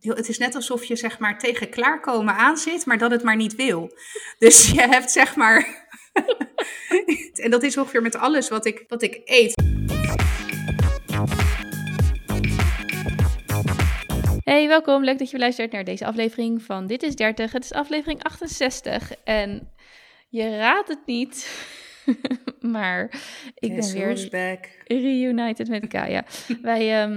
Het is net alsof je zeg maar tegen klaarkomen aan zit, maar dat het maar niet wil. Dus je hebt zeg maar. en dat is ongeveer met alles wat ik, wat ik eet. Hey, welkom. Leuk dat je luistert naar deze aflevering van Dit is 30. Het is aflevering 68 en je raadt het niet, maar ik ben weer back. reunited met Kaya. Wij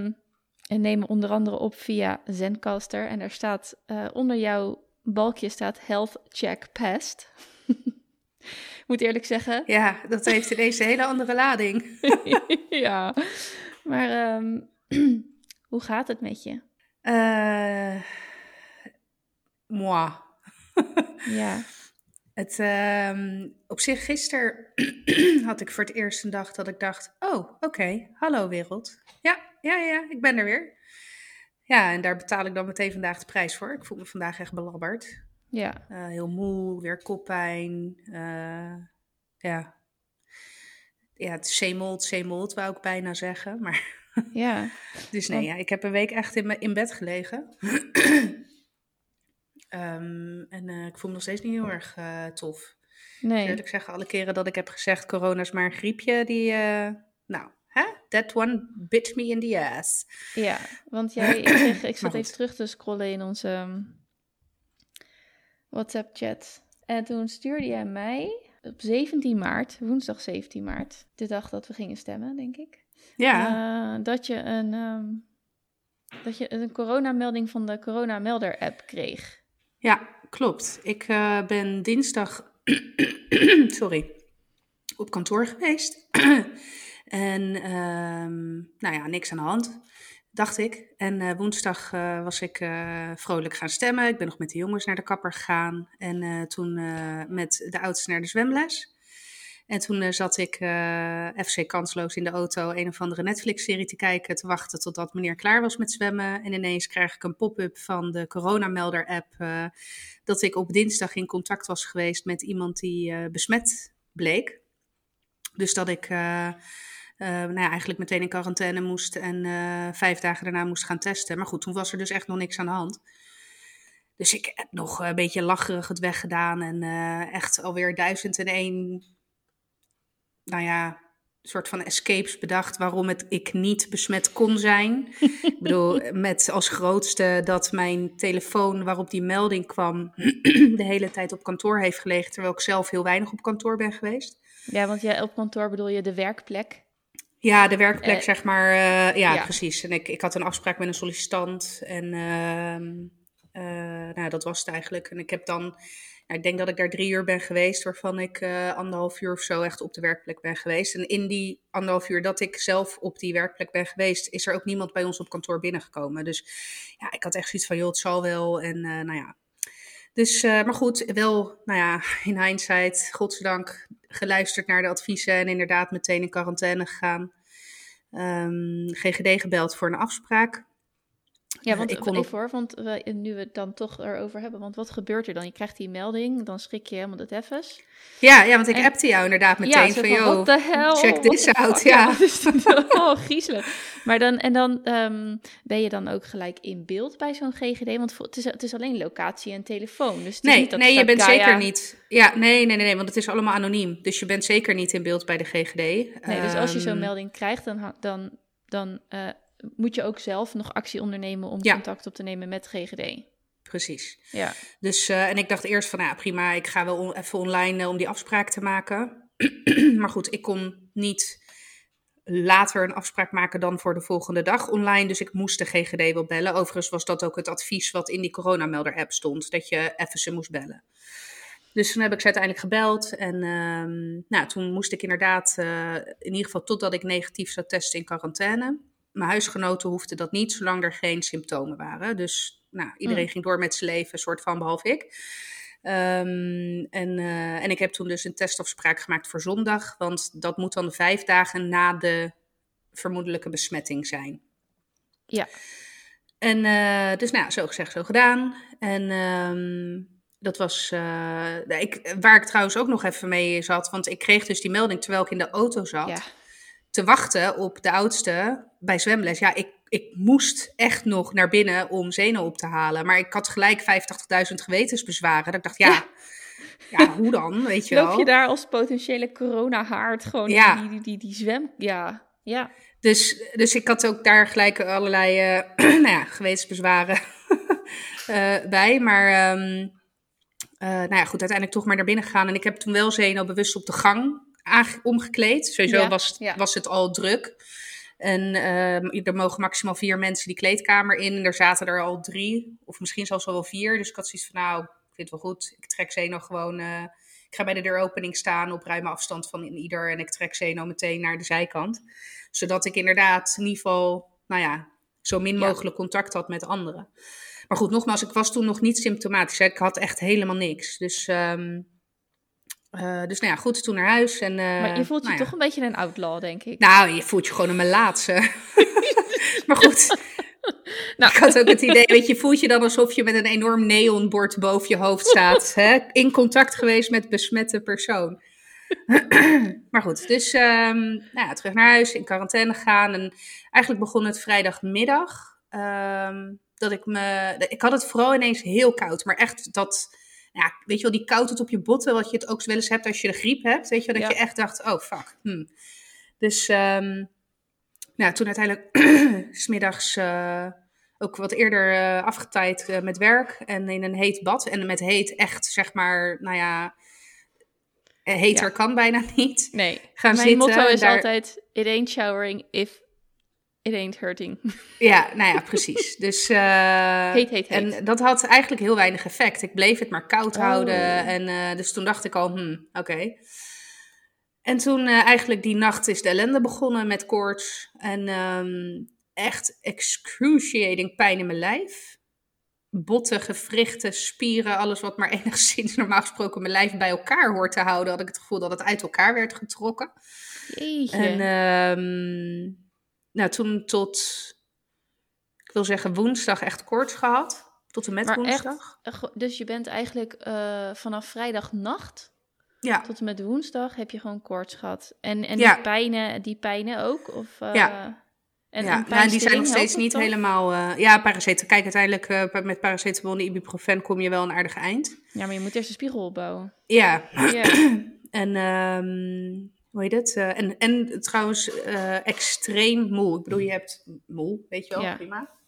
ehm, nemen onder andere op via Zencaster en daar staat eh, onder jouw balkje staat Health Check Past. Moet eerlijk zeggen, Ja, dat heeft ineens een hele andere lading. ja. Maar ehm, hoe gaat het met je? Eh moi. Ja, Het, ehm, op zich, gisteren had ik voor het eerst een dag dat ik dacht: Oh, oké, hallo wereld. Ja, ja, ja, ik ben er weer. Ja, en daar betaal ik dan meteen vandaag de prijs voor. Ik voel me vandaag echt belabberd. ja, Eh, heel moe, weer koppijn. eh, ja. ja, het is zeemold, zeemold wou ik bijna zeggen. Maar, ja. dus nee, ja, ik heb een week echt in, in bed gelegen. Ehm, en eh, ik voel me nog steeds niet heel erg eh, tof. Nee. Eerlijk zeggen, alle keren dat ik heb gezegd corona is maar een griepje, die, eh, nou, hè? That one bit me in the ass. Ja, want jij, ik, kreeg- ik zat even terug te scrollen in onze ehm, WhatsApp-chat. En toen stuurde jij mij op 17 maart, woensdag 17 maart, de dag dat we gingen stemmen, denk ik, Ja, dat je een, ehm, dat je een coronamelding van de coronamelder-app kreeg. Ja, klopt. Ik eh, ben dinsdag, sorry, op kantoor geweest. en ehm, nou ja, niks aan de hand, dacht ik. En eh, woensdag eh, was ik vrolijk gaan stemmen. Ik ben nog met de jongens naar de kapper gegaan. En toen met de oudste naar de zwemles. En toen eh, zat ik eh, FC kansloos in de auto een of andere Netflix-serie te kijken, te wachten totdat meneer klaar was met zwemmen. En ineens krijg ik een pop-up van de coronamelder-app eh, dat ik op dinsdag in contact was geweest met iemand die besmet bleek. Dus dat ik nou ja, eigenlijk meteen in quarantaine moest en vijf dagen daarna moest gaan testen. Maar goed, toen was er dus echt nog niks aan de hand. Dus ik heb nog een beetje lacherig het weggedaan en echt alweer duizend en één, nou ja, soort van escapes bedacht waarom het ik niet besmet kon zijn. ik bedoel, met als grootste dat mijn telefoon waarop die melding kwam de hele tijd op kantoor heeft gelegen, terwijl ik zelf heel weinig op kantoor ben geweest. Ja, want jij op kantoor bedoel je de werkplek. Ja, de werkplek, Eh, zeg maar. eh, ja, ja. precies. En ik, ik had een afspraak met een sollicitant. En ehm, eh, nou, dat was het eigenlijk. En ik heb dan, ik denk dat ik daar drie uur ben geweest, waarvan ik eh, anderhalf uur of zo echt op de werkplek ben geweest. En in die anderhalf uur dat ik zelf op die werkplek ben geweest, is er ook niemand bij ons op kantoor binnengekomen. Dus ja, ik had echt zoiets van, joh, het zal wel. En eh, nou ja. Dus, eh, maar goed, wel, nou ja, in hindsight, godzijdank, geluisterd naar de adviezen en inderdaad meteen in quarantaine gegaan. Ehm, GGD gebeld voor een afspraak. Ja, want ik kon even op- hoor, want we, nu we het dan toch erover hebben, want wat gebeurt er dan? Je krijgt die melding, dan schrik je helemaal het effens. Ja, ja, want ik En- appte jou inderdaad meteen zo van, joh, what the hell? check this out. Ja. oh, griezelig. Maar dan, en dan ehm, ben je dan ook gelijk in beeld bij zo'n GGD? Want het is, het is alleen locatie en telefoon. Dus Nee, niet dat nee, je bent Gaia- zeker niet. Ja, nee, nee, nee, nee, want het is allemaal anoniem. Dus je bent zeker niet in beeld bij de GGD. Nee, dus als je zo'n Ehm, melding krijgt, dan, dan, dan eh, moet je ook zelf nog actie ondernemen om Ja. contact op te nemen met GGD. Precies. Ja, Dus, eh, en ik dacht eerst van, nou ja, prima, ik ga wel on- even online eh, om die afspraak te maken. maar goed, ik kon niet later een afspraak maken dan voor de volgende dag online. Dus ik moest de GGD wel bellen. Overigens was dat ook het advies wat in die coronamelder-app stond, dat je even ze moest bellen. Dus toen heb ik ze uiteindelijk gebeld. En ehm, nou, toen moest ik inderdaad, eh, in ieder geval totdat ik negatief zou testen, in quarantaine. Mijn huisgenoten hoefden dat niet, zolang er geen symptomen waren. Dus nou, iedereen Mm. ging door met zijn leven, soort van, behalve ik. Ehm, en, eh, en ik heb toen dus een testafspraak gemaakt voor zondag. Want dat moet dan vijf dagen na de vermoedelijke besmetting zijn. ja. En eh, dus nou, zo gezegd, zo gedaan. En ehm, dat was, eh, ik, waar ik trouwens ook nog even mee zat, want ik kreeg dus die melding terwijl ik in de auto zat, ja. te wachten op de oudste bij zwemles. Ja, ik ik moest echt nog naar binnen om zenuw op te halen. Maar ik had gelijk 85.000 gewetensbezwaren. Dat ik dacht, ja, ja. hoe dan, weet je Loop wel. je daar als potentiële coronahaard gewoon Ja. die, die, die, die zwem... Ja, ja. Dus, dus ik had ook daar gelijk allerlei eh, nou ja, gewetensbezwaren eh, bij. Maar ehm, eh, nou ja, goed, uiteindelijk toch maar naar binnen gegaan. En ik heb toen wel zenuw bewust op de gang omgekleed. Sowieso Ja, was, was het al druk. En ehm, er mogen maximaal vier mensen die kleedkamer in. En er zaten er al drie, of misschien zelfs al wel vier. Dus ik had zoiets van, nou, ik vind het wel goed. Ik trek Zeno gewoon... eh, ik ga bij de deuropening staan op ruime afstand van ieder. En ik trek Zeno meteen naar de zijkant. Zodat ik inderdaad in ieder geval, nou ja, zo min Ja. mogelijk contact had met anderen. Maar goed, nogmaals, ik was toen nog niet symptomatisch. hè. Ik had echt helemaal niks. Dus, ehm, eh, dus nou ja, goed, toen naar huis. En, eh, Maar je voelt je nou ja. toch een beetje een outlaw, denk ik. Nou, je voelt je gewoon een melaatse. maar goed, Nou. ik had ook het idee, weet je, voelt je dan alsof je met een enorm neonbord boven je hoofd staat. hè? In contact geweest met besmette persoon. maar goed, dus ehm, nou ja, terug naar huis, in quarantaine gaan. En eigenlijk begon het vrijdagmiddag. ehm, dat ik me. Ik had het vooral ineens heel koud. Maar echt dat. Ja, weet je wel, die koudheid op je botten, wat je het ook wel eens hebt als je de griep hebt. Weet je wel, dat Ja. je echt dacht, oh fuck. hm. Dus nou, toen uiteindelijk smiddags eh ook wat eerder eh afgetijd eh, met werk en in een heet bad. En met heet echt, zeg maar, nou ja, heter Ja. kan bijna niet. Nee, Gaan mijn zitten, motto is daar- altijd... It ain't showering if it ain't hurting. Ja, nou ja, precies. Dus, eh, Heet, heet, heet. En dat had eigenlijk heel weinig effect. Ik bleef het maar koud Oh. houden. En eh, dus toen dacht ik al, hmm, oké. En toen eh, eigenlijk die nacht is de ellende begonnen met koorts. En ehm, echt excruciating pijn in mijn lijf. Botten, gewrichten, spieren, alles wat maar enigszins normaal gesproken mijn lijf bij elkaar hoort te houden. Had ik het gevoel dat het uit elkaar werd getrokken. Jeetje. En ehm, nou, toen tot, ik wil zeggen woensdag echt koorts gehad. Tot en met Maar echt, woensdag. go- dus je bent eigenlijk eh, vanaf vrijdagnacht Ja, tot en met woensdag heb je gewoon koorts gehad. En, en Ja. die, pijnen, die pijnen ook? Of, eh, Ja. En, ja. en nou, die zijn nog steeds niet helemaal... eh, ja, paracetamol. Kijk, uiteindelijk met paracetamol en ibuprofen kom je wel een aardig eind. Ja, maar je moet eerst een spiegel opbouwen. Ja, Ja. en ehm, hoe heet het? Eh, en, en trouwens eh, extreem moe. Ik bedoel, je hebt moe, weet je wel, Ja. prima.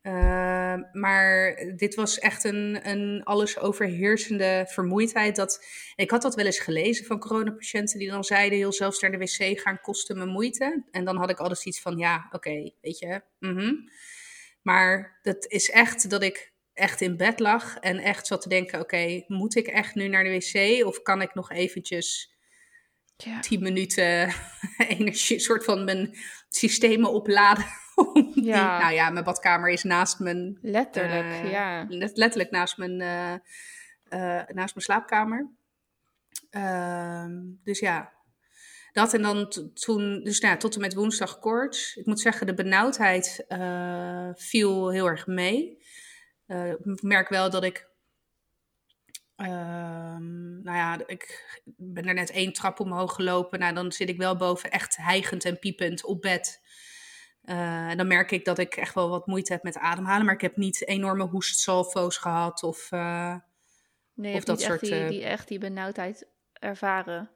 Eh, maar dit was echt een, een alles overheersende vermoeidheid. Dat, ik had dat wel eens gelezen van coronapatiënten die dan zeiden... heel zelfs naar de wc gaan kostte me moeite. En dan had ik altijd iets van, ja, oké, weet je. mhm. Maar dat is echt dat ik echt in bed lag en echt zat te denken... oké, moet ik echt nu naar de wc of kan ik nog eventjes Ja. 10 minuten energie, soort van mijn systemen opladen. Ja. nou ja, mijn badkamer is naast mijn, Letterlijk, eh, ja. let- letterlijk naast mijn, eh, eh, naast mijn slaapkamer. Ehm, dus ja, dat en dan toen, dus nou ja, tot en met woensdag koorts. Ik moet zeggen, de benauwdheid viel heel erg mee. Ik merk wel dat ik Ehm, nou ja, ik ben er net één trap omhoog gelopen. Nou, dan zit ik wel boven echt hijgend en piepend op bed. En dan merk ik dat ik echt wel wat moeite heb met ademhalen. Maar ik heb niet enorme hoestsalvo's gehad. Of, eh, Nee, of dat soort, echt die, eh, die, echt die benauwdheid ervaren.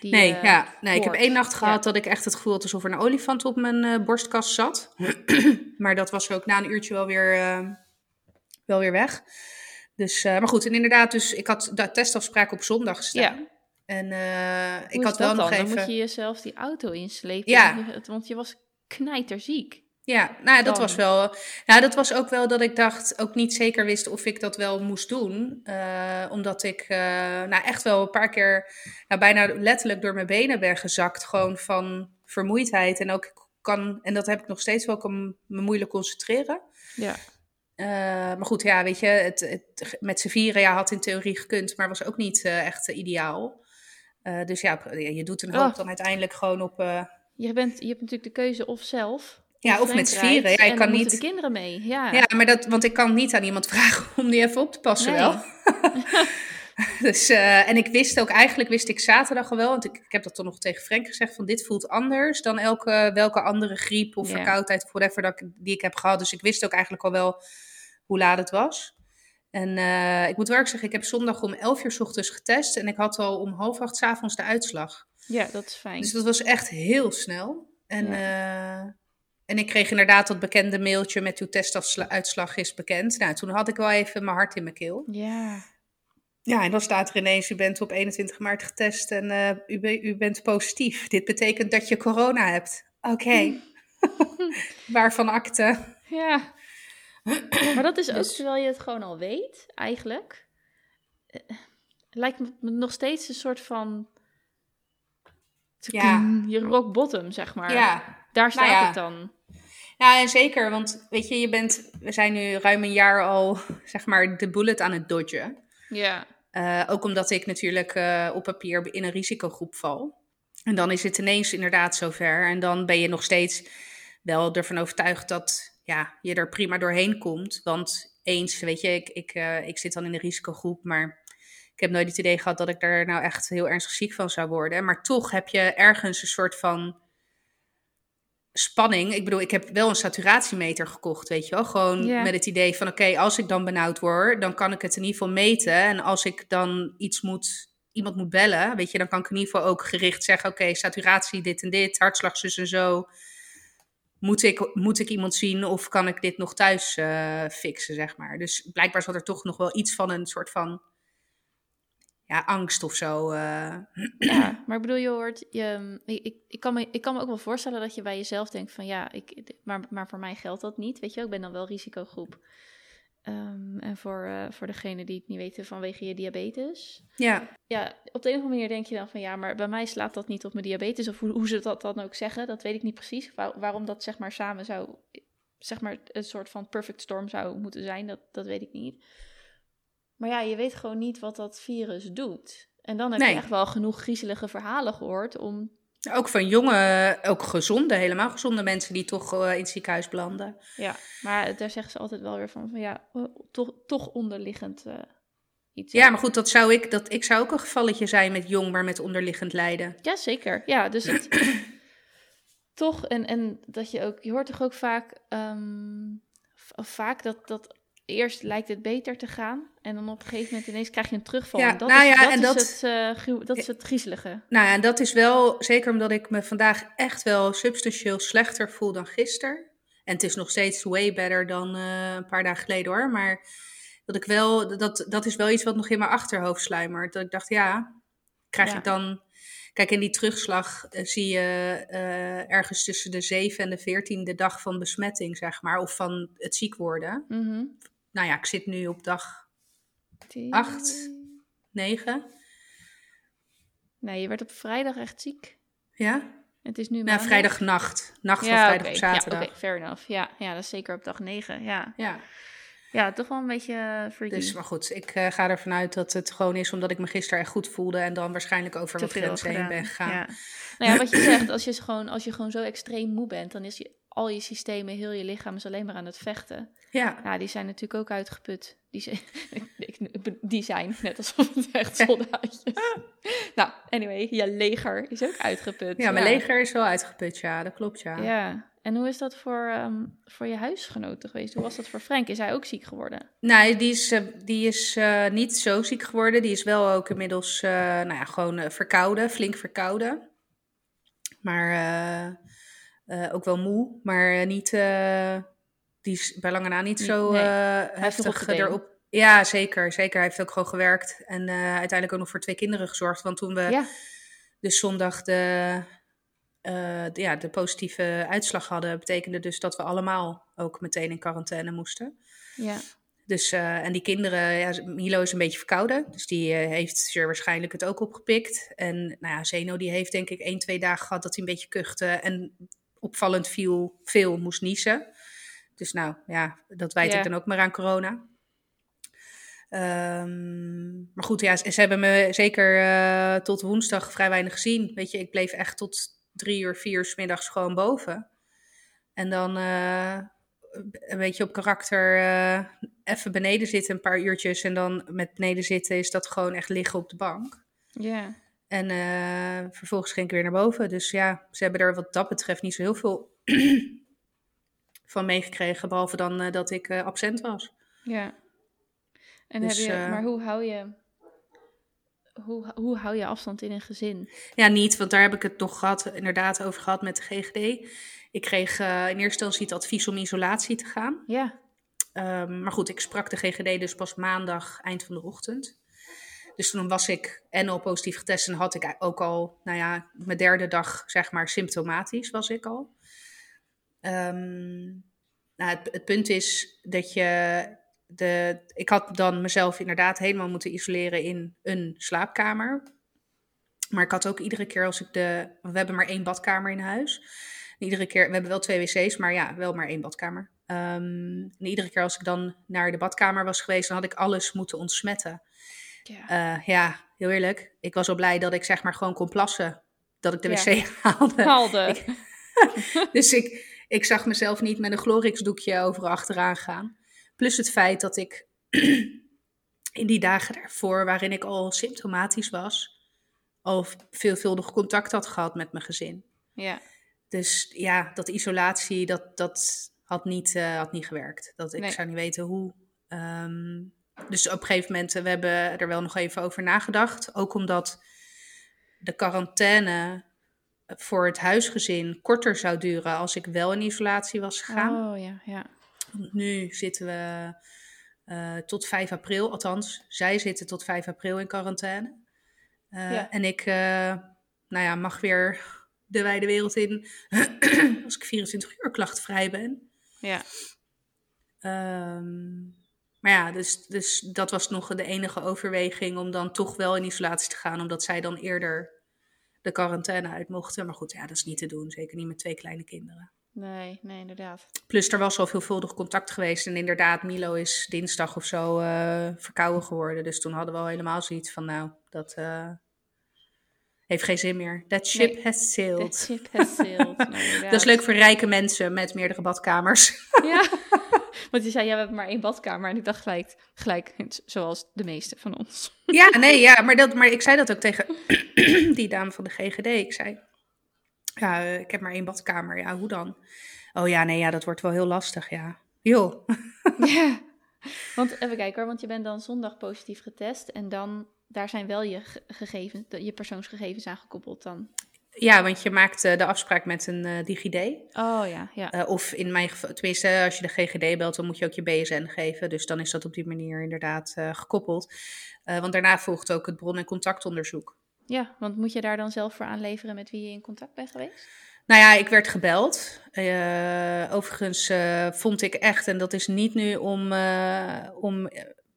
Die, nee, ja, nee, ik heb één nacht Ja. gehad dat ik echt het gevoel had alsof er een olifant op mijn borstkast zat. maar dat was ook na een uurtje wel weer, wel weer weg. Dus, eh, maar goed, en inderdaad, dus ik had de testafspraak op zondag staan. Ja. En eh, ik had wel nog dan? even. Dan moet je jezelf die auto inslepen. Ja. want je- was knijterziek. Ja, nou dat was wel. Ja, dat was ook wel dat ik dacht, ook niet zeker wist of ik dat wel moest doen. Eh, omdat ik nou echt wel een paar keer nou, bijna letterlijk door mijn benen ben gezakt. Gewoon van vermoeidheid. En ook kan, en dat heb ik nog steeds wel, ik kan me moeilijk concentreren. Ja. Eh, maar goed, ja, weet je, het, het, met z'n vieren ja, had in theorie gekund, maar was ook niet eh, echt eh, ideaal. Dus ja, je doet een hoop Oh. dan uiteindelijk gewoon op. Je, bent, je hebt natuurlijk de keuze of zelf. Ja, of met z'n vieren. Ja, ik en kan niet- de kinderen mee. Ja. Ja, maar dat, want ik kan niet aan iemand vragen om die even op te passen Nee. wel. dus, en ik wist ook, eigenlijk wist ik zaterdag al wel, want ik, ik heb dat toch nog tegen Frank gezegd, van dit voelt anders dan elke, welke andere griep of Ja. verkoudheid of whatever dat die ik heb gehad. Dus ik wist ook eigenlijk al wel hoe laat het was. En eh, ik moet wel zeggen, ik heb zondag om 11 uur 's ochtends getest en ik had al om half acht 's avonds de uitslag. Ja, dat is fijn. Dus dat was echt heel snel. En, eh, en ik kreeg inderdaad dat bekende mailtje met uw testuitslag is bekend. Nou, toen had ik wel even mijn hart in mijn keel. Ja. Ja, en dan staat er ineens, u bent op 21 maart getest en eh, u, be- u bent positief. Dit betekent dat je corona hebt. Oké. Waarvan akte? Ja. Maar dat is ook Dus- terwijl je het gewoon al weet, eigenlijk. Eh, lijkt me nog steeds een soort van. Ja. Je rock bottom, zeg maar. Ja. Daar staat ja. het dan. ja, en zeker, want weet je, je bent, we zijn nu ruim een jaar al, zeg maar, de bullet aan het dodgen. Ja. Eh, ook omdat ik natuurlijk eh, op papier in een risicogroep val. En dan is het ineens inderdaad zover. En dan ben je nog steeds wel ervan overtuigd dat ja, je er prima doorheen komt. Want eens, weet je, ik, ik, eh, ik zit dan in de risicogroep, maar ik heb nooit het idee gehad dat ik er nou echt heel ernstig ziek van zou worden. Maar toch heb je ergens een soort van spanning. Ik bedoel, ik heb wel een saturatiemeter gekocht, weet je wel. Gewoon met het idee van, oké, als ik dan benauwd word, dan kan ik het in ieder geval meten. En als ik dan iets moet, iemand moet bellen, weet je, dan kan ik in ieder geval ook gericht zeggen, oké, saturatie dit en dit, hartslag zus en zo. Moet ik, moet ik iemand zien of kan ik dit nog thuis eh, fixen, zeg maar. Dus blijkbaar zat er toch nog wel iets van een soort van ja, angst of zo. eh. Ja, maar ik bedoel, je hoort, je, ik, ik, kan me, ik kan me ook wel voorstellen dat je bij jezelf denkt van ja, ik, maar, maar voor mij geldt dat niet. Weet je, wel, ik ben dan wel risicogroep. Ehm, en voor, eh, voor degene die het niet weten vanwege je diabetes. ja, Ja, op de een of andere manier denk je dan van ja, maar bij mij slaat dat niet op mijn diabetes. Of hoe, hoe ze dat dan ook zeggen, dat weet ik niet precies. Waar- waarom dat zeg maar samen zou, zeg maar een soort van perfect storm zou moeten zijn, dat, dat weet ik niet. Maar ja, je weet gewoon niet wat dat virus doet. En dan heb Nee. je echt wel genoeg griezelige verhalen gehoord om... ook van jonge, ook gezonde, helemaal gezonde mensen die toch eh, in het ziekenhuis belanden. Ja, maar daar zeggen ze altijd wel weer van, van ja, eh, toch, toch onderliggend eh, iets. Ja, maar goed, dat zou ik, dat, ik zou ook een gevalletje zijn met jong, maar met onderliggend lijden. Ja, zeker. Ja, dus het... toch, en, en dat je ook... Je hoort toch ook vaak... ehm, vaak dat, dat eerst lijkt het beter te gaan... en dan op een gegeven moment ineens krijg je een terugval. Ja, en dat nou is, ja, dat, en is dat- Het, eh, dat is het griezelige. Nou ja, en dat is wel, zeker omdat ik me vandaag echt wel substantieel slechter voel dan gisteren. En het is nog steeds way better dan eh, een paar dagen geleden hoor. Maar dat ik wel, dat, dat is wel iets wat nog in mijn achterhoofd sluimert. Dat ik dacht, ja, krijg Ja. ik dan... Kijk, in die terugslag eh, zie je ergens tussen de 7 en de 14e dag van besmetting, zeg maar. Of van het ziek worden. Mhm. Nou ja, ik zit nu op dag Die- Acht. 9. Nee, je werd op vrijdag echt ziek. Ja? Het is nu Nou, maandag. vrijdagnacht. Nacht van Ja, vrijdag op zaterdag. Ja, oké, fair enough. Ja, ja, dat is zeker op dag 9. Ja, ja. ja toch wel een beetje eh, freaky. Dus, maar goed, ik eh, ga ervan uit dat het gewoon is omdat ik me gisteren echt goed voelde en dan waarschijnlijk over mijn grenzen heen ben gegaan. Ja. Nou ja, wat je zegt, als je, gewoon, als je gewoon zo extreem moe bent, dan is je, al je systemen, heel je lichaam is alleen maar aan het vechten. Ja. Ja, die zijn natuurlijk ook uitgeput. Die zijn, die zijn net alsof het echt soldaatjes. nou, anyway, je leger is ook uitgeput. Ja, mijn leger is wel uitgeput, ja, dat klopt, ja. Ja, en hoe is dat voor, ehm, voor je huisgenoten geweest? Hoe was dat voor Frank? Is hij ook ziek geworden? Nee, die is, eh, die is eh, niet zo ziek geworden. Die is wel ook inmiddels, eh, nou ja, gewoon verkouden, flink verkouden. Maar eh, ook wel moe, maar niet, eh, die is bij lange na niet zo nee. eh, heftig erop. Ja, zeker, zeker. Hij heeft ook gewoon gewerkt en uiteindelijk ook nog voor twee kinderen gezorgd. Want toen we ja, dus zondag de, eh, de- ja, de positieve uitslag hadden, betekende dus dat we allemaal ook meteen in quarantaine moesten. ja. Dus, en die kinderen, ja, Milo is een beetje verkouden, dus die heeft zeer waarschijnlijk het ook opgepikt. En nou ja, Zeno die heeft denk ik één, twee dagen gehad dat hij een beetje kuchte en opvallend viel, veel moest niezen. Dus nou ja, dat wijt Ja. ik dan ook maar aan corona. Ehm, maar goed, ja, ze, ze hebben me zeker eh, tot woensdag vrij weinig gezien. Weet je, ik bleef echt tot drie uur, vier uur 's middags gewoon boven. En dan eh, een beetje op karakter uh, even beneden zitten een paar uurtjes. En dan met beneden zitten is dat gewoon echt liggen op de bank. Ja. En uh, vervolgens ging ik weer naar boven. Dus ja, ze hebben er wat dat betreft niet zo heel veel van meegekregen. Behalve dan uh, dat ik absent was. Ja. En dus, heb je, maar hoe hou je hoe, hoe hou je afstand in een gezin? Ja, niet, want daar heb ik het nog gehad, inderdaad over gehad met de GGD. Ik kreeg in eerste instantie het advies om isolatie te gaan. Ja. Um, maar goed, ik sprak de GGD dus pas maandag, eind van de ochtend. Dus toen was ik en al positief getest en had ik ook al, nou ja, mijn derde dag, zeg maar, symptomatisch was ik al. Um, nou, het, punt is dat je de, ik had dan mezelf inderdaad helemaal moeten isoleren in een slaapkamer. Maar ik had ook iedere keer als ik de. We hebben maar één badkamer in huis. iedere keer, we hebben wel twee wc's, maar ja, wel maar één badkamer. Um, en iedere keer als ik dan naar de badkamer was geweest, dan had ik alles moeten ontsmetten. Ja, uh, ja heel eerlijk. Ik was al blij dat ik zeg maar gewoon kon plassen. Dat ik de wc haalde. haalde. Ik, dus ik, ik zag mezelf niet met een Glorix doekje over achteraan gaan. Plus het feit dat ik in die dagen daarvoor, waarin ik al symptomatisch was, al veelvuldig contact had gehad met mijn gezin. Ja. Dus ja, dat isolatie, dat, dat had, niet, uh, had niet gewerkt. Dat, ik zou niet weten hoe. Um, dus op een gegeven moment, we hebben er wel nog even over nagedacht. Ook omdat de quarantaine voor het huisgezin korter zou duren als ik wel in isolatie was gegaan. Oh ja, ja. Nu zitten we uh, tot 5 april, althans, zij zitten tot 5 april in quarantaine. Uh, ja. En ik, uh, nou ja, mag weer de wijde wereld in als ik 24 uur klachtvrij ben. Ja. Um, maar ja, dus, dus dat was nog de enige overweging om dan toch wel in isolatie te gaan, omdat zij dan eerder de quarantaine uit mochten. Maar goed, ja, dat is niet te doen, zeker niet met twee kleine kinderen. Nee, nee, inderdaad. Plus er was al veelvuldig contact geweest. En inderdaad, Milo is dinsdag of zo uh, verkouden geworden. Dus toen hadden we al helemaal zoiets van, nou, dat uh, heeft geen zin meer. That ship Nee, has sailed. That ship has sailed. Nou, dat is leuk voor rijke mensen met meerdere badkamers. Ja, want je zei, ja, we hebben maar één badkamer. En ik dacht gelijk, gelijk zoals de meeste van ons. ja, nee, ja, maar, dat, maar ik zei dat ook tegen die dame van de GGD. Ik zei, ja, ik heb maar één badkamer. Ja, hoe dan? Oh ja, nee, ja, dat wordt wel heel lastig, ja. Joh. ja, want even kijken hoor, want je bent dan zondag positief getest en dan, daar zijn wel je gegevens, je persoonsgegevens aan gekoppeld dan. Ja, want je maakt de afspraak met een DigiD. Oh ja, ja. Uh, of in mijn geval, tenminste, als je de GGD belt, dan moet je ook je BSN geven. Dus dan is dat op die manier inderdaad gekoppeld. want daarna volgt ook het bron- en contactonderzoek. Ja, want moet je daar dan zelf voor aanleveren met wie je in contact bent geweest? Nou ja, ik werd gebeld. Uh, overigens uh, vond ik echt, en dat is niet nu om, uh, om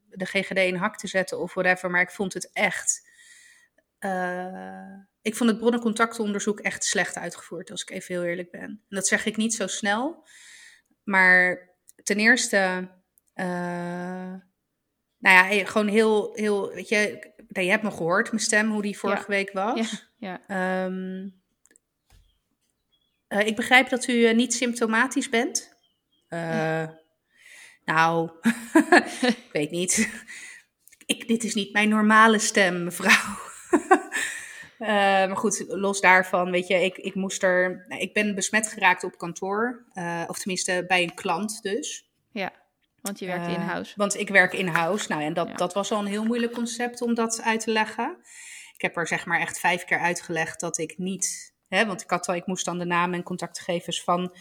de GGD in hak te zetten of whatever, maar ik vond het echt. Ik vond het bronnencontactonderzoek echt slecht uitgevoerd, als ik even heel eerlijk ben. En dat zeg ik niet zo snel, maar ten eerste. nou ja, gewoon heel, heel, weet je, je hebt me gehoord, mijn stem, hoe die vorige ja. week was. Ja, ja. Um, uh, ik begrijp dat u uh, niet symptomatisch bent. Ja. Nou, ik weet niet. Ik, dit is niet mijn normale stem, mevrouw. maar goed, los daarvan, weet je, ik, ik moest er. Nou, ik ben besmet geraakt op kantoor. of tenminste bij een klant dus. Ja. Want je werkt in-house. Want ik werk in-house. Nou, en dat, ja. dat was al een heel moeilijk concept om dat uit te leggen. Ik heb er zeg maar echt vijf keer uitgelegd dat ik niet... Hè, want ik, had al, ik moest dan de namen en contactgegevens van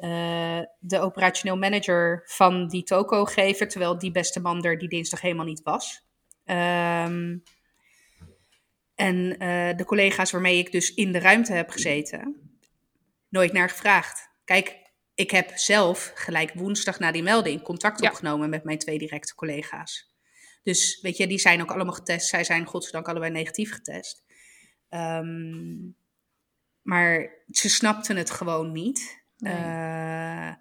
uh, de operationeel manager van die toko geven. Terwijl die beste man er die dinsdag helemaal niet was. Um, en uh, de collega's waarmee ik dus in de ruimte heb gezeten, nooit naar gevraagd. Kijk, ik heb zelf gelijk woensdag na die melding contact ja. opgenomen met mijn twee directe collega's. Dus weet je, die zijn ook allemaal getest. Zij zijn godzijdank allebei negatief getest. Um, maar ze snapten het gewoon niet. Nee. Uh,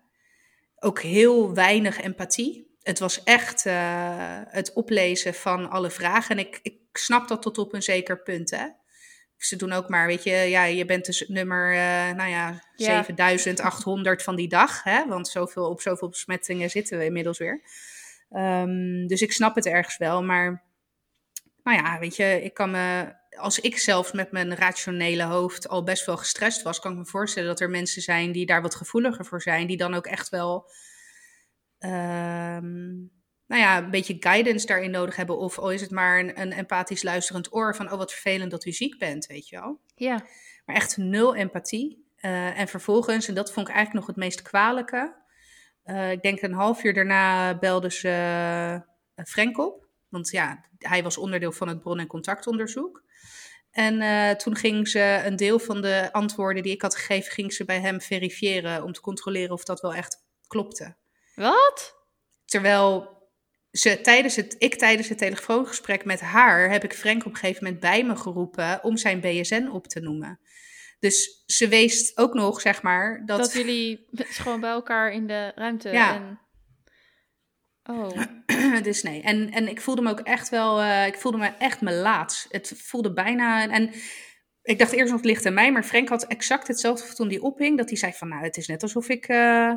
ook heel weinig empathie. Het was echt uh, het oplezen van alle vragen. En ik, ik snap dat tot op een zeker punt. Hè? ze doen ook maar, weet je, ja, je bent dus nummer, uh, nou ja, Ja. 7800 van die dag. Hè? Want zoveel, op zoveel besmettingen zitten we inmiddels weer. Ehm, dus ik snap het ergens wel. Maar, nou ja, weet je, ik kan me, als ik zelfs met mijn rationele hoofd al best wel gestrest was, kan ik me voorstellen dat er mensen zijn die daar wat gevoeliger voor zijn. Die dan ook echt wel, ehm, nou ja, een beetje guidance daarin nodig hebben. Of al is het maar een, een empathisch luisterend oor van, oh wat vervelend dat u ziek bent, weet je wel. Ja. Maar echt nul empathie. Eh, en vervolgens, en dat vond ik eigenlijk nog het meest kwalijke. eh, ik denk een half uur daarna belde ze uh, Frank op. Want ja, hij was onderdeel van het bron- en contactonderzoek. En uh, toen ging ze een deel van de antwoorden die ik had gegeven, ging ze bij hem verifiëren om te controleren of dat wel echt klopte. Wat? Terwijl ze tijdens het, ik tijdens het telefoongesprek met haar heb ik Frank op een gegeven moment bij me geroepen om zijn BSN op te noemen. Dus ze wees ook nog, zeg maar, dat... Dat jullie gewoon bij elkaar in de ruimte Ja. en... Oh. dus nee. En, en ik voelde me ook echt wel... Uh, ik voelde me echt me laat. Het voelde bijna... En ik dacht eerst nog, het ligt aan mij. Maar Frank had exact hetzelfde toen die ophing. Dat hij zei van, nou, het is net alsof ik uh,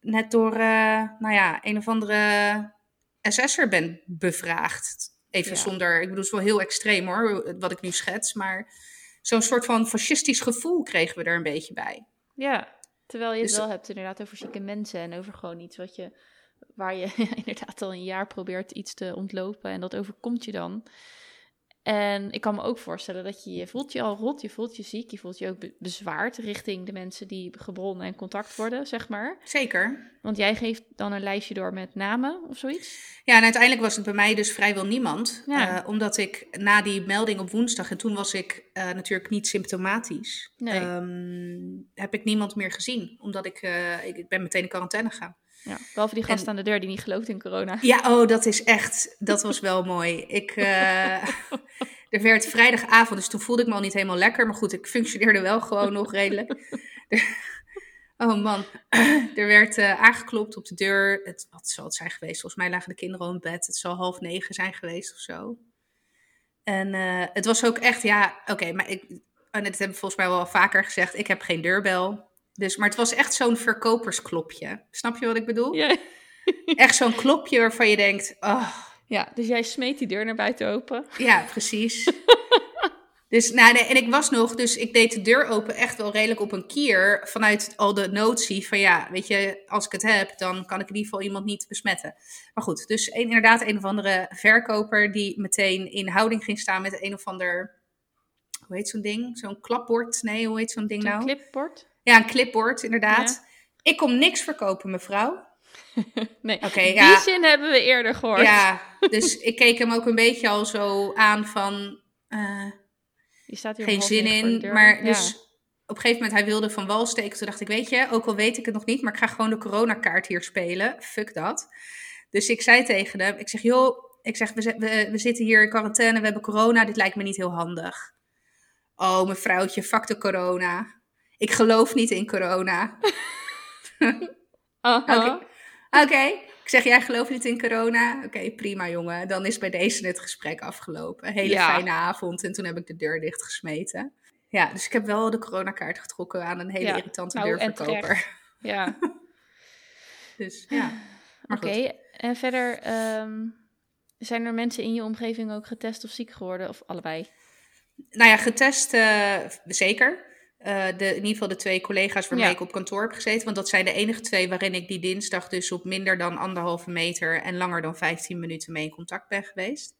net door, uh, nou ja, een of andere SS'er ben bevraagd. Even Ja. zonder... Ik bedoel, het is wel heel extreem hoor, wat ik nu schets. Maar zo'n soort van fascistisch gevoel kregen we er een beetje bij. Ja, terwijl je het Dus- wel hebt inderdaad over zieke mensen en over gewoon iets wat je, waar je inderdaad al een jaar probeert iets te ontlopen en dat overkomt je dan. En ik kan me ook voorstellen dat je je voelt je al rot, je voelt je ziek, je voelt je ook be- bezwaard richting de mensen die gebronnen en contact worden, zeg maar. Zeker. Want jij geeft dan een lijstje door met namen of zoiets. Ja, en uiteindelijk was het bij mij dus vrijwel niemand. Ja. Eh, omdat ik na die melding op woensdag, en toen was ik eh, natuurlijk niet symptomatisch, Nee. ehm, heb ik niemand meer gezien. Omdat ik, eh, ik, ik ben meteen in quarantaine gegaan. Ja, behalve die gast En- aan de deur die niet gelooft in corona. Ja, oh, dat is echt, dat was wel mooi. Ik, eh, er werd vrijdagavond, dus toen voelde ik me al niet helemaal lekker. Maar goed, ik functioneerde wel gewoon nog redelijk. oh man, er werd eh, aangeklopt op de deur. Het, wat zal het zijn geweest? Volgens mij lagen de kinderen al in bed. Het zal half negen zijn geweest of zo. En eh, het was ook echt, ja, oké, maar ik, en hebben we volgens mij wel vaker gezegd. Ik heb geen deurbel. Dus, maar het was echt zo'n verkopersklopje. Snap je wat ik bedoel? Ja. Echt zo'n klopje waarvan je denkt, oh, ja, dus jij smeet die deur naar buiten open. ja, precies. dus, nou, nee, en ik was nog, dus ik deed de deur open echt wel redelijk op een kier. Vanuit al de notie van, ja, weet je, als ik het heb, dan kan ik in ieder geval iemand niet besmetten. Maar goed, dus een, inderdaad een of andere verkoper die meteen in houding ging staan met een of ander, hoe heet zo'n ding? Zo'n klapbord? Nee, hoe heet zo'n ding nou? clipboard. Ja, een clipboard, inderdaad. Ik kom niks verkopen, mevrouw. Nee, Oké, die ja. zin hebben we eerder gehoord. Ja, dus ik keek hem ook een beetje al zo aan van... Die staat hier geen zin de in. Maar Ja. dus op een gegeven moment, hij wilde van wal steken. Toen dacht ik, weet je, ook al weet ik het nog niet, maar ik ga gewoon de coronakaart hier spelen. Fuck dat. Dus ik zei tegen hem, ik zeg, joh, ik zeg, we, we, we zitten hier in quarantaine, we hebben corona, dit lijkt me niet heel handig. Oh, mevrouwtje, fuck de corona. Ik geloof niet in corona. Aha. Oké. Oké, ik zeg, jij gelooft niet in corona? Oké, prima jongen. Dan is bij deze het gesprek afgelopen. Hele Ja. fijne avond. En toen heb ik de deur dichtgesmeten. Ja, dus ik heb wel de coronakaart getrokken aan een hele Ja, irritante nou, deurverkoper. Ja, Dus ja, oké. En verder, ehm, zijn er mensen in je omgeving ook getest of ziek geworden? Of allebei? Nou ja, getest eh, zeker. Eh, de, in ieder geval de twee collega's waarmee Ja. ik op kantoor heb gezeten. Want dat zijn de enige twee waarin ik die dinsdag dus op minder dan anderhalve meter en langer dan 15 minuten mee in contact ben geweest.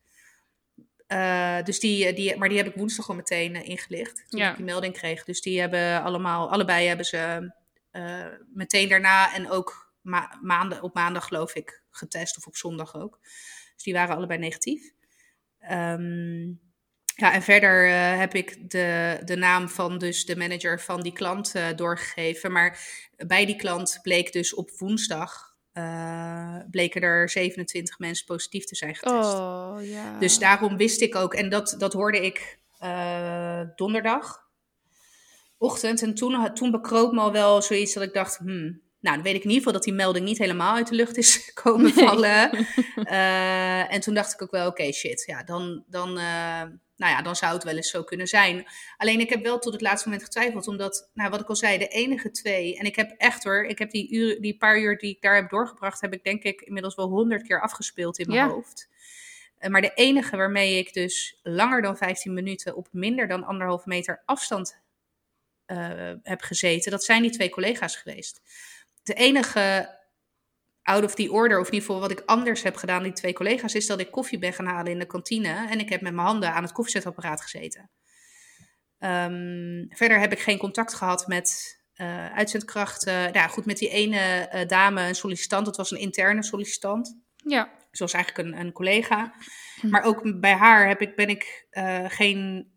Eh, dus die, die, maar die heb ik woensdag al meteen eh, ingelicht. Toen Ja. ik die melding kreeg. Dus die hebben allemaal, allebei hebben ze eh, meteen daarna en ook ma maanden, op maandag geloof ik getest. Of op zondag ook. Dus die waren allebei negatief. Ehm, ja, en verder eh, heb ik de, de naam van dus de manager van die klant eh, doorgegeven. Maar bij die klant bleek dus op woensdag, eh, bleken er 27 mensen positief te zijn getest. Oh, ja. Dus daarom wist ik ook, en dat, dat hoorde ik donderdag ochtend. En toen, toen bekroop me al wel zoiets dat ik dacht, hmm, nou, dan weet ik in ieder geval dat die melding niet helemaal uit de lucht is komen vallen. En toen dacht ik ook wel, oké, shit, ja, dan, dan, nou ja, dan zou het wel eens zo kunnen zijn. Alleen ik heb wel tot het laatste moment getwijfeld, omdat, nou, wat ik al zei, de enige twee, en ik heb echt hoor, ik heb die, uren, die paar uur die ik daar heb doorgebracht, heb ik denk ik inmiddels wel honderd keer afgespeeld in mijn Ja. hoofd. Eh, Maar de enige waarmee ik dus langer dan 15 minuten op minder dan anderhalve meter afstand eh, heb gezeten, dat zijn die twee collega's geweest. De enige out of the order, of in ieder geval wat ik anders heb gedaan, die twee collega's, is dat ik koffie ben gaan halen in de kantine en ik heb met mijn handen aan het koffiezetapparaat gezeten. Ehm, verder heb ik geen contact gehad met eh, uitzendkrachten. Nou, ja, goed, met die ene eh, dame, een sollicitant, dat was een interne sollicitant Ja. zoals eigenlijk een, een collega. Hm. Maar ook bij haar heb ik, ben ik eh, geen.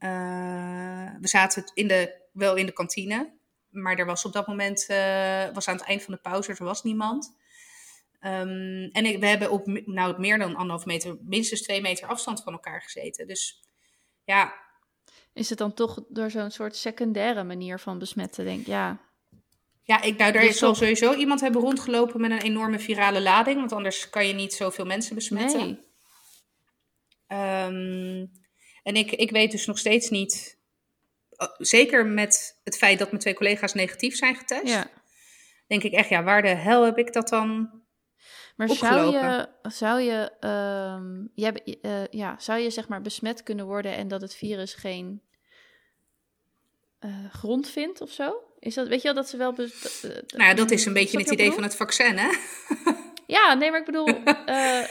we zaten in de, wel in de kantine. Maar er was op dat moment, was aan het eind van de pauze, er was niemand. Ehm, en ik, we hebben op nou, meer dan anderhalf meter, minstens twee meter afstand van elkaar gezeten. Dus ja, Is het dan toch door zo'n soort secundaire manier van besmetten? Denk ik, ja. ja ik, nou, daar Dus zal sowieso iemand hebben rondgelopen met een enorme virale lading. Want anders kan je niet zoveel mensen besmetten. Nee. Ehm, en ik, ik weet dus nog steeds niet, eh, zeker met het feit dat mijn twee collega's negatief zijn getest, Ja. denk ik echt, ja, waar de hel heb ik dat dan? Maar zou je, zou je, ehm, je hebt- eh, ja, zou je zeg maar besmet kunnen worden en dat het virus geen eh, grond vindt of zo? Is dat, weet je wel, dat ze wel... eh, Nou ja, dat is een beetje het idee van het vaccin, hè? Ja, nee, maar ik bedoel... eh,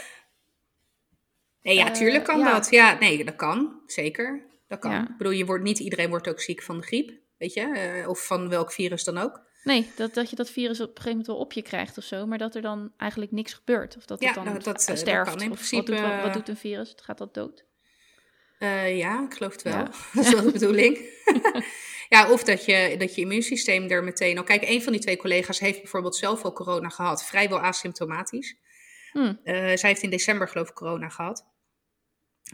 Nee, ja, tuurlijk kan ja. dat. Ja, nee, dat kan. Zeker. Dat kan. Ja. Ik bedoel, je wordt, niet iedereen wordt ook ziek van de griep, weet je? of van welk virus dan ook. Nee, dat, dat je dat virus op een gegeven moment wel op je krijgt of zo, maar dat er dan eigenlijk niks gebeurt. Of dat het Ja, dan nou, dat, eh, dat sterft. kan in principe, wat, doet, wat, wat eh, doet een virus? Het gaat dat dood? Eh, ja, ik geloof het wel. Ja. Dat is wel de bedoeling. ja, of dat je, dat je immuunsysteem er meteen al... Kijk, een van die twee collega's heeft bijvoorbeeld zelf al corona gehad. Vrijwel asymptomatisch. Hm. Eh, zij heeft in december geloof ik corona gehad.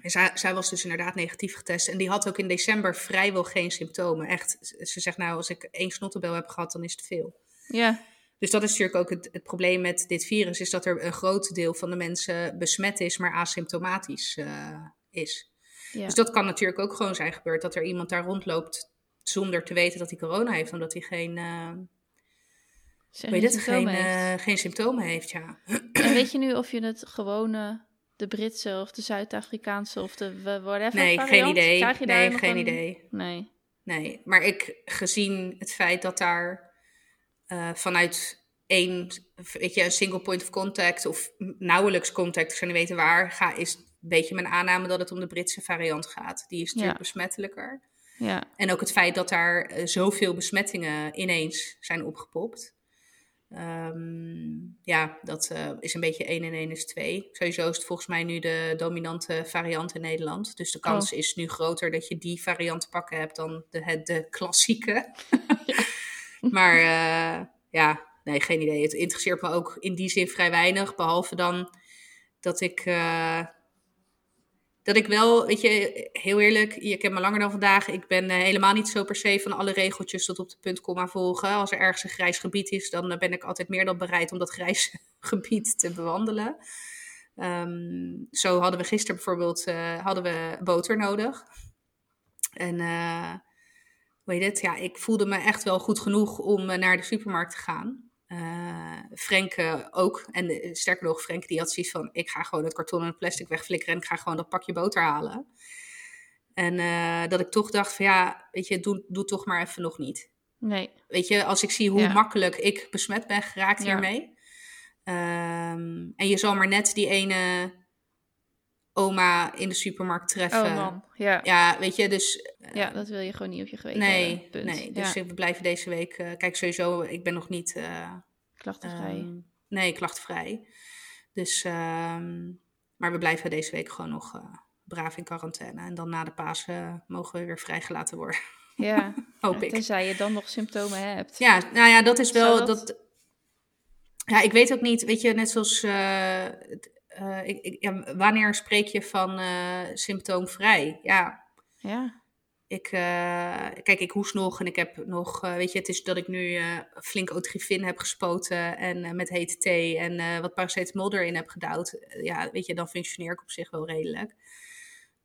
En zij, zij was dus inderdaad negatief getest. En die had ook in december vrijwel geen symptomen. Echt, ze zegt nou, als ik één snottebel heb gehad, dan is het veel. Ja, Dus dat is natuurlijk ook het, het probleem met dit virus. Is dat er een groot deel van de mensen besmet is, maar asymptomatisch eh, is. ja. Dus dat kan natuurlijk ook gewoon zijn gebeurd. Dat er iemand daar rondloopt zonder te weten dat hij corona heeft. Omdat hij geen, Zeg, weet het, geen, eh, geen symptomen heeft. Ja. En weet je nu of je het gewone, de Britse of de Zuid-Afrikaanse of de whatever Nee, geen variant, idee. Krijg je daar Nee, geen een- idee. Nee. Nee, maar ik, gezien het feit dat daar eh, vanuit één, weet je, een single point of contact of nauwelijks contact, ik zou niet weten waar, ga, is een beetje mijn aanname dat het om de Britse variant gaat. Die is natuurlijk Ja. besmettelijker. Ja, En ook het feit dat daar eh, zoveel besmettingen ineens zijn opgepopt. Ehm, ja, dat eh, is een beetje 1 en 1 is 2. Sowieso is het volgens mij nu de dominante variant in Nederland. Dus de kans is nu groter dat je die variant te pakken hebt dan de, het- de klassieke. maar eh, ja, nee, geen idee. Het interesseert me ook in die zin vrij weinig. Behalve dan dat ik... eh, dat ik wel, weet je, heel eerlijk, je kent me langer dan vandaag. Ik ben eh, helemaal niet zo per se van alle regeltjes tot op de punt komma volgen. Als er ergens een grijs gebied is, dan eh, ben ik altijd meer dan bereid om dat grijs gebied te bewandelen. Ehm, zo hadden we gisteren bijvoorbeeld eh, hadden we boter nodig. En hoe heet het? Ja, ik voelde me echt wel goed genoeg om naar de supermarkt te gaan. Eh Frank ook. En eh, sterker nog, Frank die had zoiets van... ik ga gewoon het karton en het plastic wegflikkeren... en ik ga gewoon dat pakje boter halen. En eh, dat ik toch dacht van ja, weet je, doe, doe toch maar even nog niet. nee. Weet je, als ik zie hoe Ja. makkelijk ik besmet ben geraakt Ja. hiermee. Ehm, en je zal maar net die ene oma in de supermarkt treffen. Oh man, ja. Ja, weet je, dus Ja, dat wil je gewoon niet op je geweten nee, hebben. Nee. Dus ja, we blijven deze week, eh, kijk sowieso, ik ben nog niet... eh, klachtenvrij. Ehm, nee, klachtvrij. Dus, ehm, maar we blijven deze week gewoon nog eh, braaf in quarantaine. En dan na de Pasen mogen we weer vrijgelaten worden, ja, hoop ik. tenzij je dan nog symptomen hebt. Ja, nou ja, dat is wel... Dat... dat- Ja, ik weet ook niet, weet je, net zoals... eh, het, eh, ik, ik, ja, wanneer spreek je van eh, symptoomvrij? Ja, Ja, ik, eh, kijk, ik hoes nog en ik heb nog, weet je, het is dat ik nu flink otrivin heb gespoten en met hete thee en wat paracetamol erin heb gedouwd. Ja, weet je, dan functioneer ik op zich wel redelijk.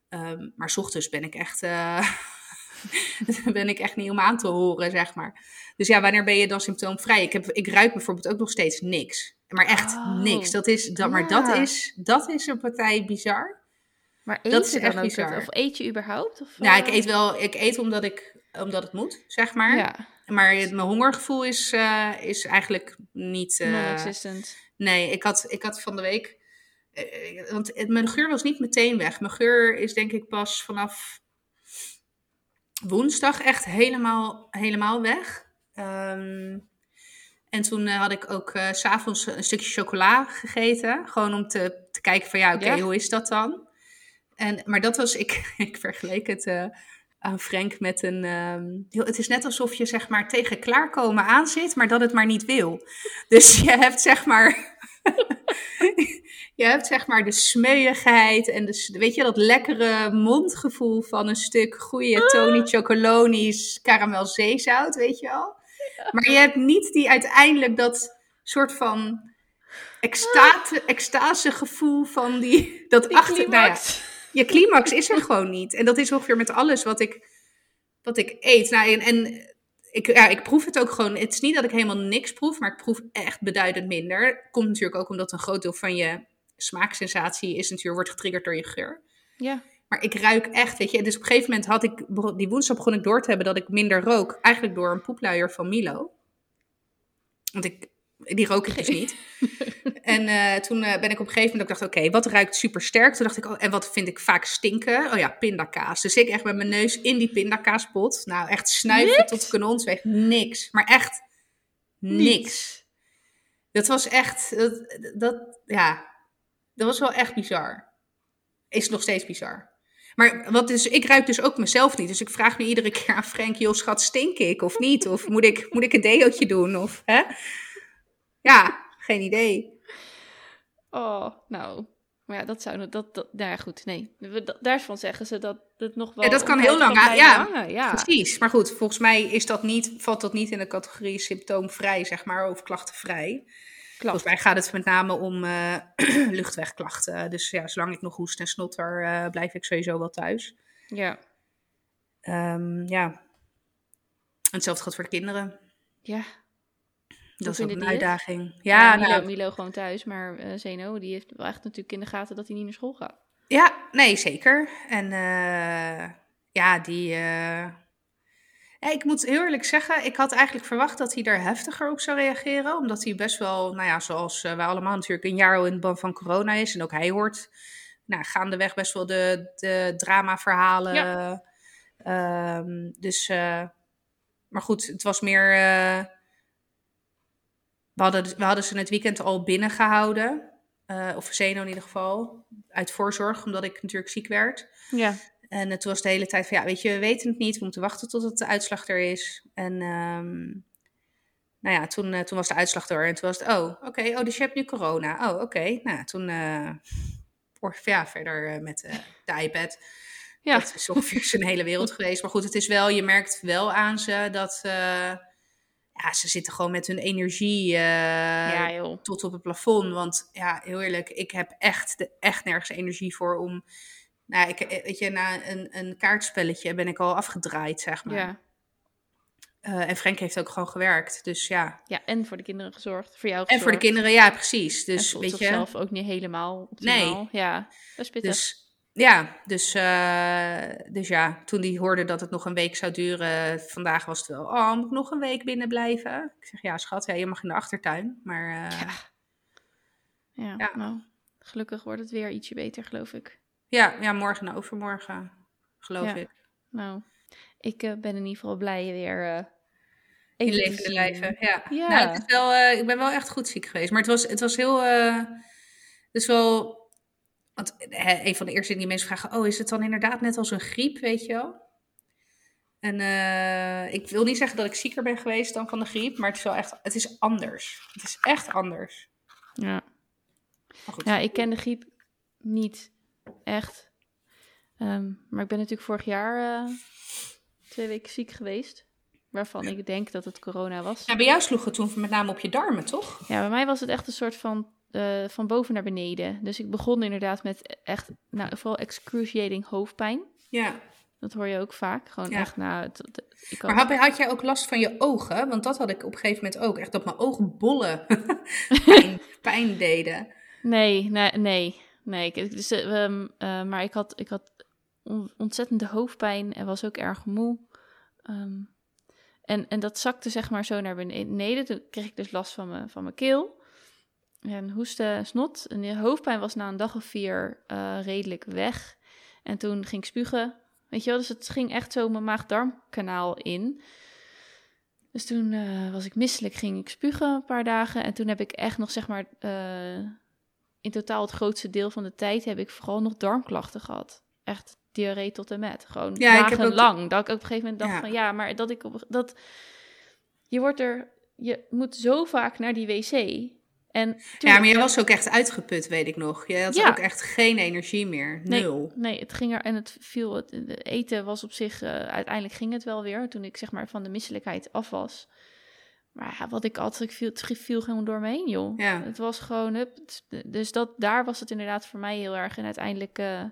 Ehm, maar s ochtends ben ik echt, ben ik echt niet om aan te horen, zeg maar. Dus ja, wanneer ben je dan symptoomvrij? Ik, heb, ik ruik bijvoorbeeld ook nog steeds niks. Maar echt Oh, niks. Dat is, dat, Maar dat is, dat is een partij bizar. Maar eet Dat is echt bizar. het- Of eet je überhaupt? Of, Nou, ik eh, eet wel, ik eet omdat, ik, omdat het moet, zeg maar. Ja, Maar het- mijn hongergevoel is, eh, is eigenlijk niet... eh, non-existent. nee, ik had, ik had van de week... want het, mijn geur was niet meteen weg. Mijn geur is denk ik pas vanaf woensdag echt helemaal, helemaal weg. Ehm, en toen eh, had ik ook eh, s s'avonds een stukje chocola gegeten. Gewoon om te, te kijken van ja, oké, Ja. hoe is dat dan? En, maar dat was, ik, ik vergeleek het eh, aan Frank met een... ehm, heel- het is net alsof je zeg maar tegen klaarkomen aan zit, maar dat het maar niet wil. Dus je hebt zeg maar... je hebt zeg maar de smeuigheid en de, s- weet je, dat lekkere mondgevoel van een stuk goede Tony Chocolonies karamel zeezout, weet je wel. Maar je hebt niet die uiteindelijk dat soort van extate, extase gevoel van die, dat Die achter, nou ja, je climax is er gewoon niet. En dat is ongeveer met alles wat ik, wat ik eet. Nou, en, en ik, ja, ik proef het ook gewoon. Het is niet dat ik helemaal niks proef, maar ik proef echt beduidend minder. Komt natuurlijk ook omdat een groot deel van je smaaksensatie is natuurlijk, wordt getriggerd door je geur. Ja. Maar ik ruik echt, weet je. Dus op een gegeven moment had ik, die woensdag begon ik door te hebben dat ik minder rook. Eigenlijk door een poepluier van Milo. Want ik, die rook ik dus niet. en eh, toen eh, ben ik op een gegeven moment, ook dacht oké, wat ruikt super sterk? Toen dacht ik, oh, en wat vind ik vaak stinken? Oh ja, pindakaas. Dus ik echt met mijn neus in die pindakaaspot. Nou, echt snuiven Niks? tot kanonsweg. Niks. Maar echt niks. Dat was echt, dat, dat, ja, dat was wel echt bizar. Is nog steeds bizar. Maar wat is, ik ruik dus ook mezelf niet. Dus ik vraag nu iedere keer aan Frank, joh schat, stink ik of niet? Of moet ik, moet ik een deootje doen? Of, hè? Ja, geen idee. Oh, nou. Maar ja, dat zou... Dat, dat, nou ja, goed, nee. Daarvan zeggen ze dat het nog wel... Ja, dat kan heel lang kan ja, hangen, ja. Precies. Maar goed, volgens mij is dat niet, valt dat niet in de categorie symptoomvrij, zeg maar, of klachtenvrij. Volgens mij gaat het met name om eh, luchtwegklachten. Dus ja, zolang ik nog hoest en snotter, eh, blijf ik sowieso wel thuis. Ja. Ehm, ja. Hetzelfde geldt voor de kinderen. Ja. Dat is ook een uitdaging. Ja, Ja, Milo, nou, Milo gewoon thuis, maar eh Zeno, die heeft wel echt natuurlijk in de gaten dat hij niet naar school gaat. ja, nee, zeker. En eh, ja, die. Ja, ik moet heel eerlijk zeggen, ik had eigenlijk verwacht dat hij er heftiger op zou reageren. Omdat hij best wel, nou ja, zoals eh, wij allemaal natuurlijk een jaar al in de ban van corona is. En ook hij hoort nou, gaandeweg best wel de, de dramaverhalen. Ehm, dus, eh, maar goed, het was meer. eh, we, hadden, we hadden ze het weekend al binnengehouden. eh of Zeno in ieder geval. Uit voorzorg, omdat ik natuurlijk ziek werd. Ja. En het was de hele tijd van, ja, weet je, we weten het niet. We moeten wachten tot het de uitslag er is. En ehm, nou ja, toen, eh, toen was de uitslag er. En toen was het, oh, oké, oh, dus je hebt nu corona. Oh, oké. Nou, ja, toen, eh, or- ja, verder eh, met de iPad. Ja. Dat is ongeveer zijn hele wereld geweest. Maar goed, het is wel, je merkt wel aan ze dat, ja, ze zitten gewoon met hun energie ja, tot op het plafond. Want ja, heel eerlijk, ik heb echt, de, echt nergens energie voor om. Nou, ik, eh, weet je, na een, een kaartspelletje ben ik al afgedraaid, zeg maar. Ja. Eh, en Frank heeft ook gewoon gewerkt. Dus ja. ja, en voor de kinderen gezorgd, voor jou En gezorgd. voor de kinderen, ja, precies. Dus en weet je. zichzelf ook niet helemaal optimaal. Ja, dat is pittig. Dus ja, dus, eh, dus ja, toen die hoorde dat het nog een week zou duren, vandaag was het wel, oh, moet ik nog een week binnen blijven? Ik zeg, ja, schat, ja, je mag in de achtertuin. Maar ja. Ja, ja. nou, gelukkig wordt het weer ietsje beter, geloof ik. Ja, ja, morgen en overmorgen, geloof Ja. ik. Nou, ik eh, ben in ieder geval blij je weer eh In even te levende lijven, ja. Ja. Nou, het is wel, eh, ik ben wel echt goed ziek geweest. Maar het was, het was heel... dus wel... Want een van de eerste dingen die mensen vragen... Oh, is het dan inderdaad net als een griep, weet je wel? En ik wil niet zeggen dat ik zieker ben geweest dan van de griep. Maar het is wel echt... Het is anders. Het is echt anders. Ja. Maar goed. ja, ik ken de griep niet echt. Ehm, maar ik ben natuurlijk vorig jaar eh, twee weken ziek geweest. Waarvan ik denk dat het corona was. Ja, bij jou sloeg het toen met name op je darmen, toch? Ja, bij mij was het echt een soort van eh, van boven naar beneden. Dus ik begon inderdaad met echt, nou, vooral excruciating hoofdpijn. Ja. Dat hoor je ook vaak. Gewoon Ja. echt, nou, het- het- ik Maar had, had jij ook last van je ogen? Want dat had ik op een gegeven moment ook. Echt dat mijn ogen bollen pijn, pijn deden. Nee, nee, nee. Nee. Ik- Dus, eh, ehm, eh, maar ik had, ik had on- ontzettende hoofdpijn en was ook erg moe. Ehm, en, en dat zakte zeg maar zo naar beneden. Toen kreeg ik dus last van mijn, van mijn keel. En hoesten, snot. En de hoofdpijn was na een dag of vier eh, redelijk weg. En toen ging ik spugen. Weet je wel, dus het ging echt zo mijn maag-darmkanaal in. Dus toen was ik misselijk, ging ik spugen een paar dagen. En toen heb ik echt nog, zeg maar, in totaal het grootste deel van de tijd heb ik vooral nog darmklachten gehad. Echt diarree tot en met. Gewoon Ja, ook- dagenlang. Dat ik op een gegeven moment dacht Ja. van ja, maar dat ik op dat je wordt er, je moet zo vaak naar die wc. En Ja, maar je was ook echt uitgeput, weet ik nog. Je had Ja. ook echt geen energie meer. Nul. Nee, het ging er en het viel. Het, eten was op zich. eh, uiteindelijk ging het wel weer toen ik zeg maar van de misselijkheid af was. Maar ja, wat ik altijd ik viel, het viel gewoon door me heen, joh. Ja. Het was gewoon. Hup, dus dat, daar was het inderdaad voor mij heel erg. En uiteindelijk. eh,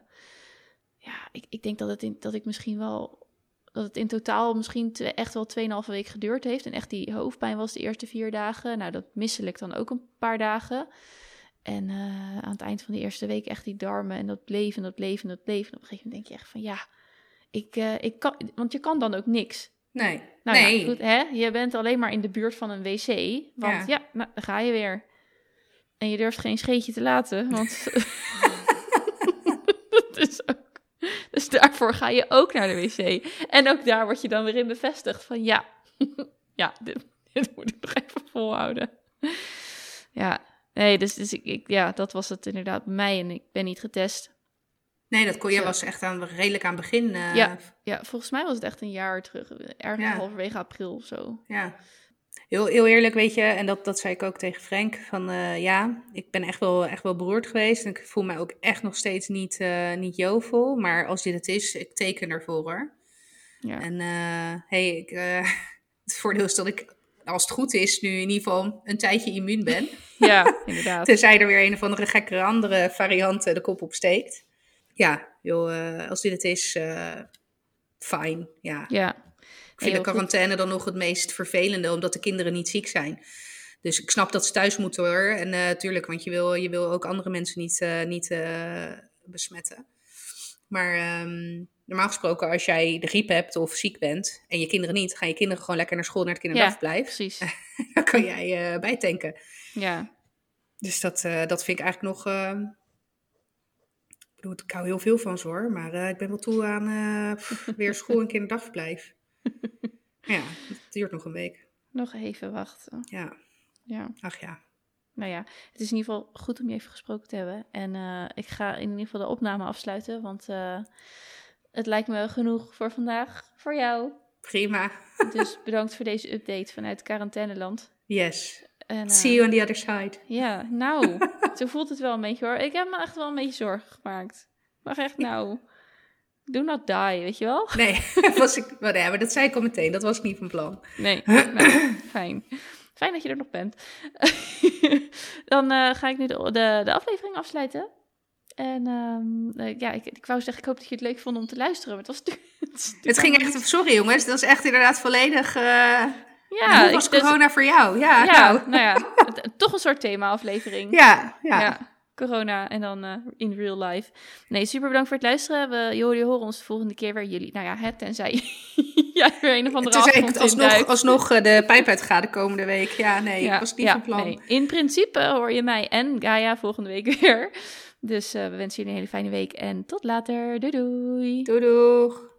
ja, ik, ik denk dat, het in, dat ik misschien wel. Dat het in totaal misschien te- echt wel 2,5 week geduurd heeft. En echt die hoofdpijn was de eerste vier dagen. Nou, dat misselijk dan ook een paar dagen. En eh, aan het eind van de eerste week echt die darmen. En dat bleef en dat bleef en dat bleef. En op een gegeven moment denk je echt van ja, ik, eh, ik kan. Want je kan dan ook niks. Nee. Nou nee. ja, goed, hè? Je bent alleen maar in de buurt van een wc. Want Ja. ja, nou, dan ga je weer. En je durft geen scheetje te laten, want... dat is ook... Dus daarvoor ga je ook naar de wc. En ook daar word je dan weer in bevestigd van... Ja, ja dit, dit moet ik nog even volhouden. Ja, nee, dus, dus ik, ik- ja, dat was het inderdaad bij mij. En ik ben niet getest. Nee, dat kon, jij was echt aan, redelijk aan het begin. eh, Ja. Ja, volgens mij was het echt een jaar terug. Ergens Ja. halverwege april of zo. Ja. Heel, heel eerlijk, weet je, en dat, dat zei ik ook tegen Frank, van eh, ja, ik ben echt wel, echt wel beroerd geweest. En ik voel mij ook echt nog steeds niet, eh, niet jovel. Maar als dit het is, ik teken ervoor hoor. Ja. En hey, ik, het voordeel is dat ik, als het goed is, nu in ieder geval een tijdje immuun ben. Ja, inderdaad. Tenzij er weer een of andere gekkere andere variant eh, de kop opsteekt. Ja, joh, eh, als dit het is, eh fijn. Ja. Ja, Ik vind de goed. quarantaine dan nog het meest vervelende, omdat de kinderen niet ziek zijn. Dus ik snap dat ze thuis moeten hoor. En natuurlijk, want je wil, je wil ook andere mensen niet, eh, niet eh, besmetten. Maar ehm, normaal gesproken, als jij de griep hebt of ziek bent en je kinderen niet, gaan je kinderen gewoon lekker naar school, naar het kinderdagverblijf. precies. Dan kan jij eh bijtanken. Ja, Dus dat, eh, dat vind ik eigenlijk nog. eh, bedoel, ik hou heel veel van ze hoor, maar eh, ik ben wel toe aan eh, pff, weer school en kinderdagverblijf. ja, het duurt nog een week. nog even wachten. Ja, Ja, ach ja. nou ja, het is in ieder geval goed om je even gesproken te hebben. En eh, ik ga in ieder geval de opname afsluiten, want het lijkt me genoeg voor vandaag, voor jou. Prima. Dus bedankt voor deze update vanuit quarantaineland. Yes. En, See you on the other side. Ja, nou, zo voelt het wel een beetje hoor. Ik heb me echt wel een beetje zorgen gemaakt. Maar echt nou, do not die, weet je wel? Nee, was ik, maar, nee, maar dat zei ik al meteen. Dat was niet van plan. Nee, nou, fijn. Fijn dat je er nog bent. Dan eh, ga ik nu de, de, de aflevering afsluiten. En ehm, eh, ja, ik, ik wou zeggen, ik hoop dat je het leuk vond om te luisteren. Maar het was Het ging echt, sorry jongens, dat is echt inderdaad volledig. eh Ja, hoe was dus- corona voor jou? Ja, Ja, nou. nou ja, toch een soort thema-aflevering. Ja, ja. Ja, corona en dan eh, in real life. Nee, super bedankt voor het luisteren. We, jullie horen ons de volgende keer weer. Jullie, nou ja, het, tenzij jij weer een of andere Tenzij ik alsnog, induikt. alsnog eh, de pijp uitga de komende week. Ja, nee, Ja, ik was niet ja, van plan. nee. In principe hoor je mij en Gaia volgende week weer. Dus eh, we wensen jullie een hele fijne week en tot later. Doei doei. Doei doeg.